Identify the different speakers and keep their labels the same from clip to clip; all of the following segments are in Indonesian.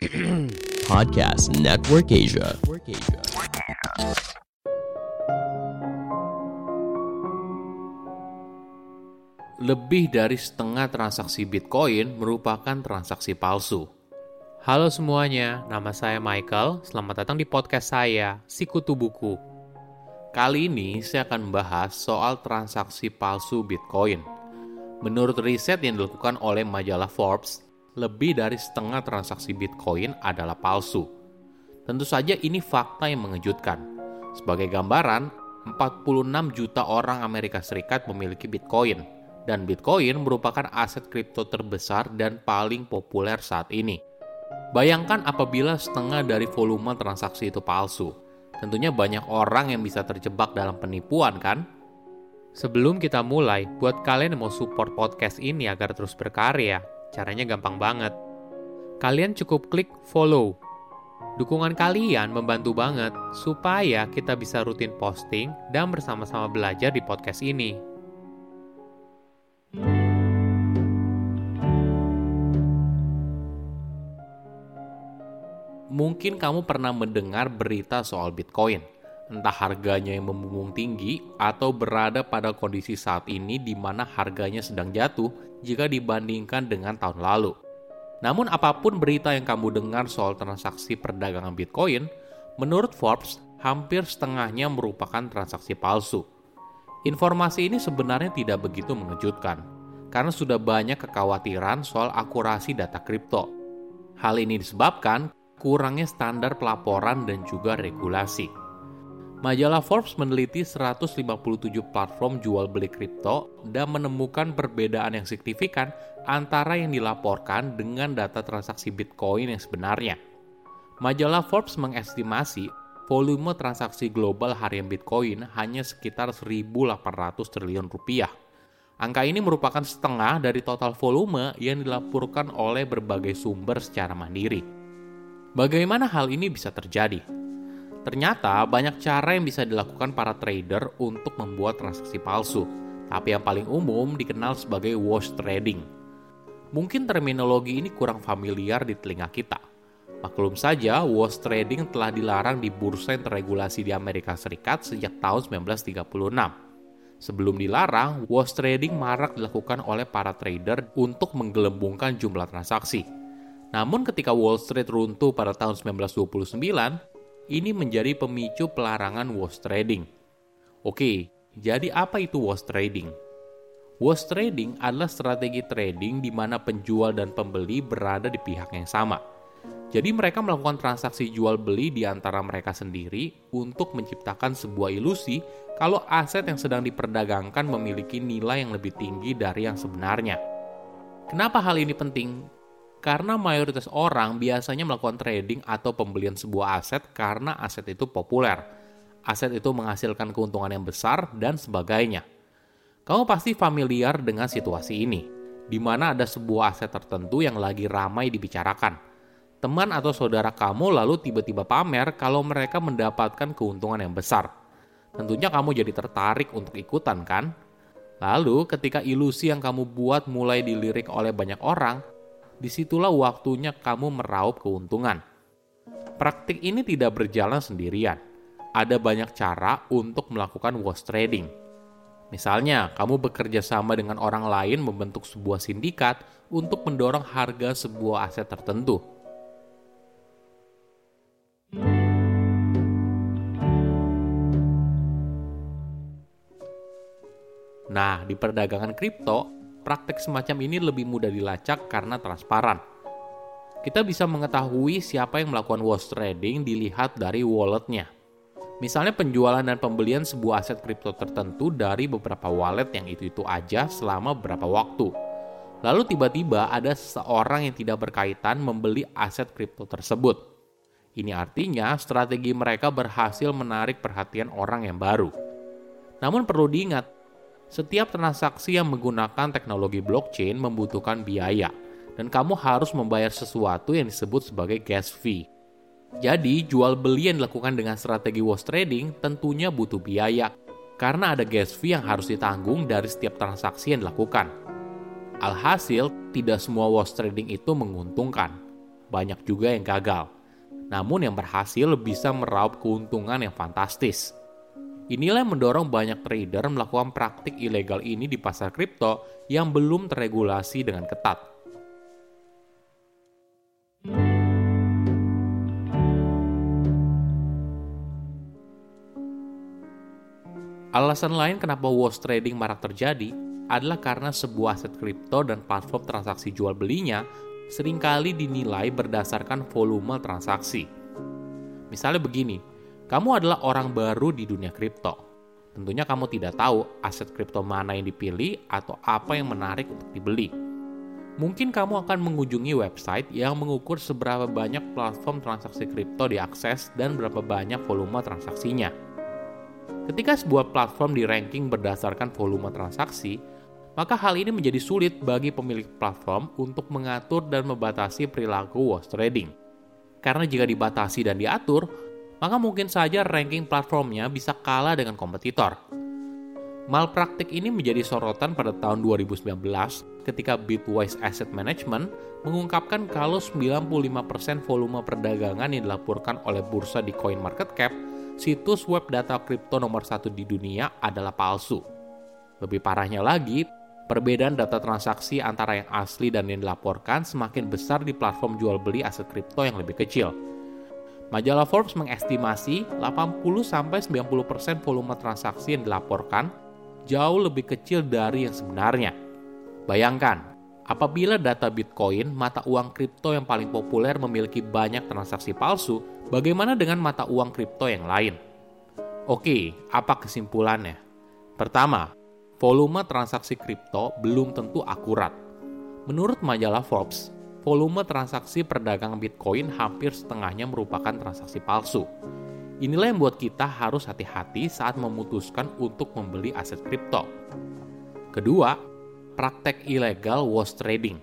Speaker 1: Podcast Network Asia.
Speaker 2: Lebih dari setengah transaksi Bitcoin merupakan transaksi palsu. Halo semuanya, nama saya Michael. Selamat datang di podcast saya, Sikutu Buku. Kali ini saya akan membahas soal transaksi palsu Bitcoin. Menurut riset yang dilakukan oleh majalah Forbes, lebih dari setengah transaksi Bitcoin adalah palsu. Tentu saja ini fakta yang mengejutkan. Sebagai gambaran, 46 juta orang Amerika Serikat memiliki Bitcoin, dan Bitcoin merupakan aset kripto terbesar dan paling populer saat ini. Bayangkan apabila setengah dari volume transaksi itu palsu. Tentunya banyak orang yang bisa terjebak dalam penipuan kan? Sebelum kita mulai, buat kalian yang mau support podcast ini agar terus berkarya, Caranya gampang banget. Kalian cukup klik follow. Dukungan kalian membantu banget supaya kita bisa rutin posting dan bersama-sama belajar di podcast ini. Mungkin kamu pernah mendengar berita soal Bitcoin, entah harganya yang membumbung tinggi atau berada pada kondisi saat ini di mana harganya sedang jatuh jika dibandingkan dengan tahun lalu. Namun apa pun berita yang kamu dengar soal transaksi perdagangan Bitcoin, menurut Forbes, hampir setengahnya merupakan transaksi palsu. Informasi ini sebenarnya tidak begitu mengejutkan, karena sudah banyak kekhawatiran soal akurasi data kripto. Hal ini disebabkan kurangnya standar pelaporan dan juga regulasi. Majalah Forbes meneliti 157 platform jual beli kripto dan menemukan perbedaan yang signifikan antara yang dilaporkan dengan data transaksi Bitcoin yang sebenarnya. Majalah Forbes mengestimasi volume transaksi global harian Bitcoin hanya sekitar 1.800 triliun rupiah. Angka ini merupakan setengah dari total volume yang dilaporkan oleh berbagai sumber secara mandiri. Bagaimana hal ini bisa terjadi? Ternyata banyak cara yang bisa dilakukan para trader untuk membuat transaksi palsu, tapi yang paling umum dikenal sebagai wash trading. Mungkin terminologi ini kurang familiar di telinga kita. Maklum saja, wash trading telah dilarang di bursa yang terregulasi di Amerika Serikat sejak tahun 1936. Sebelum dilarang, wash trading marak dilakukan oleh para trader untuk menggelembungkan jumlah transaksi. Namun ketika Wall Street runtuh pada tahun 1929, ini menjadi pemicu pelarangan wash trading. Oke, jadi apa itu wash trading? Wash trading adalah strategi trading di mana penjual dan pembeli berada di pihak yang sama. Jadi mereka melakukan transaksi jual beli di antara mereka sendiri untuk menciptakan sebuah ilusi kalau aset yang sedang diperdagangkan memiliki nilai yang lebih tinggi dari yang sebenarnya. Kenapa hal ini penting? Karena mayoritas orang biasanya melakukan trading atau pembelian sebuah aset karena aset itu populer. Aset itu menghasilkan keuntungan yang besar dan sebagainya. Kamu pasti familiar dengan situasi ini, di mana ada sebuah aset tertentu yang lagi ramai dibicarakan. Teman atau saudara kamu lalu tiba-tiba pamer kalau mereka mendapatkan keuntungan yang besar. Tentunya kamu jadi tertarik untuk ikutan kan? Lalu ketika ilusi yang kamu buat mulai dilirik oleh banyak orang, di situlah waktunya kamu meraup keuntungan. Praktik ini tidak berjalan sendirian. Ada banyak cara untuk melakukan wash trading. Misalnya, kamu bekerja sama dengan orang lain membentuk sebuah sindikat untuk mendorong harga sebuah aset tertentu. Nah, di perdagangan kripto, praktek semacam ini lebih mudah dilacak karena transparan. Kita bisa mengetahui siapa yang melakukan wash trading dilihat dari walletnya. Misalnya penjualan dan pembelian sebuah aset kripto tertentu dari beberapa wallet yang itu-itu aja selama beberapa waktu. Lalu tiba-tiba ada seseorang yang tidak berkaitan membeli aset kripto tersebut. Ini artinya strategi mereka berhasil menarik perhatian orang yang baru. Namun perlu diingat, setiap transaksi yang menggunakan teknologi blockchain membutuhkan biaya, dan kamu harus membayar sesuatu yang disebut sebagai gas fee. Jadi, jual beli yang dilakukan dengan strategi wash trading tentunya butuh biaya, karena ada gas fee yang harus ditanggung dari setiap transaksi yang dilakukan. Alhasil, tidak semua wash trading itu menguntungkan. banyak juga yang gagal. Namun yang berhasil bisa meraup keuntungan yang fantastis. Inilah yang mendorong banyak trader melakukan praktik ilegal ini di pasar kripto yang belum terregulasi dengan ketat. Alasan lain kenapa wash trading marak terjadi adalah karena sebuah aset kripto dan platform transaksi jual belinya sering kali dinilai berdasarkan volume transaksi. Misalnya begini, kamu adalah orang baru di dunia kripto. Tentunya kamu tidak tahu aset kripto mana yang dipilih atau apa yang menarik untuk dibeli. Mungkin kamu akan mengunjungi website yang mengukur seberapa banyak platform transaksi kripto diakses dan berapa banyak volume transaksinya. Ketika sebuah platform di ranking berdasarkan volume transaksi, maka hal ini menjadi sulit bagi pemilik platform untuk mengatur dan membatasi perilaku wash trading. Karena jika dibatasi dan diatur, maka mungkin saja ranking platformnya bisa kalah dengan kompetitor. Malpraktik ini menjadi sorotan pada tahun 2019 ketika Bitwise Asset Management mengungkapkan kalau 95% volume perdagangan yang dilaporkan oleh bursa di CoinMarketCap, situs web data kripto nomor satu di dunia adalah palsu. Lebih parahnya lagi, perbedaan data transaksi antara yang asli dan yang dilaporkan semakin besar di platform jual beli aset kripto yang lebih kecil – Majalah Forbes mengestimasi 80-90% volume transaksi yang dilaporkan jauh lebih kecil dari yang sebenarnya. Bayangkan, apabila data Bitcoin, mata uang kripto yang paling populer memiliki banyak transaksi palsu, bagaimana dengan mata uang kripto yang lain? Oke, apa kesimpulannya? Pertama, volume transaksi kripto belum tentu akurat. Menurut majalah Forbes, volume transaksi perdagangan Bitcoin hampir setengahnya merupakan transaksi palsu. Inilah yang membuat kita harus hati-hati saat memutuskan untuk membeli aset kripto. Kedua, praktek ilegal wash trading.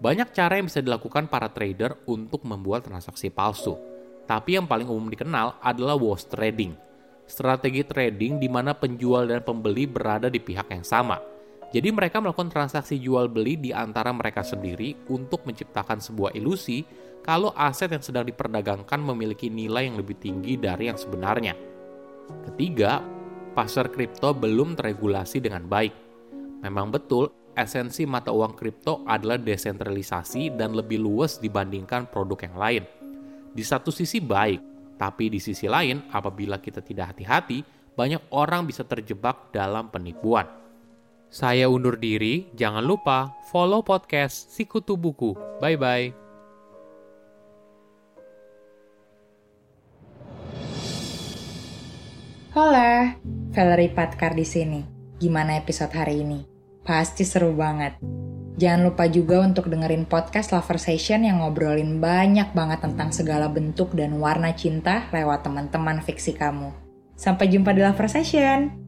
Speaker 2: Banyak cara yang bisa dilakukan para trader untuk membuat transaksi palsu. Tapi yang paling umum dikenal adalah wash trading. Strategi trading di mana penjual dan pembeli berada di pihak yang sama – jadi mereka melakukan transaksi jual beli di antara mereka sendiri untuk menciptakan sebuah ilusi kalau aset yang sedang diperdagangkan memiliki nilai yang lebih tinggi dari yang sebenarnya. Ketiga, pasar kripto belum teregulasi dengan baik. Memang betul, esensi mata uang kripto adalah desentralisasi dan lebih luas dibandingkan produk yang lain. Di satu sisi baik, tapi di sisi lain, apabila kita tidak hati-hati, banyak orang bisa terjebak dalam penipuan. Saya undur diri, jangan lupa follow podcast Sikutu Buku. Bye-bye.
Speaker 3: Hola, Valerie Patkar di sini. Gimana episode hari ini? Pasti seru banget. Jangan lupa juga untuk dengerin podcast Lover Session yang ngobrolin banyak banget tentang segala bentuk dan warna cinta lewat teman-teman fiksi kamu. Sampai jumpa di Lover Session!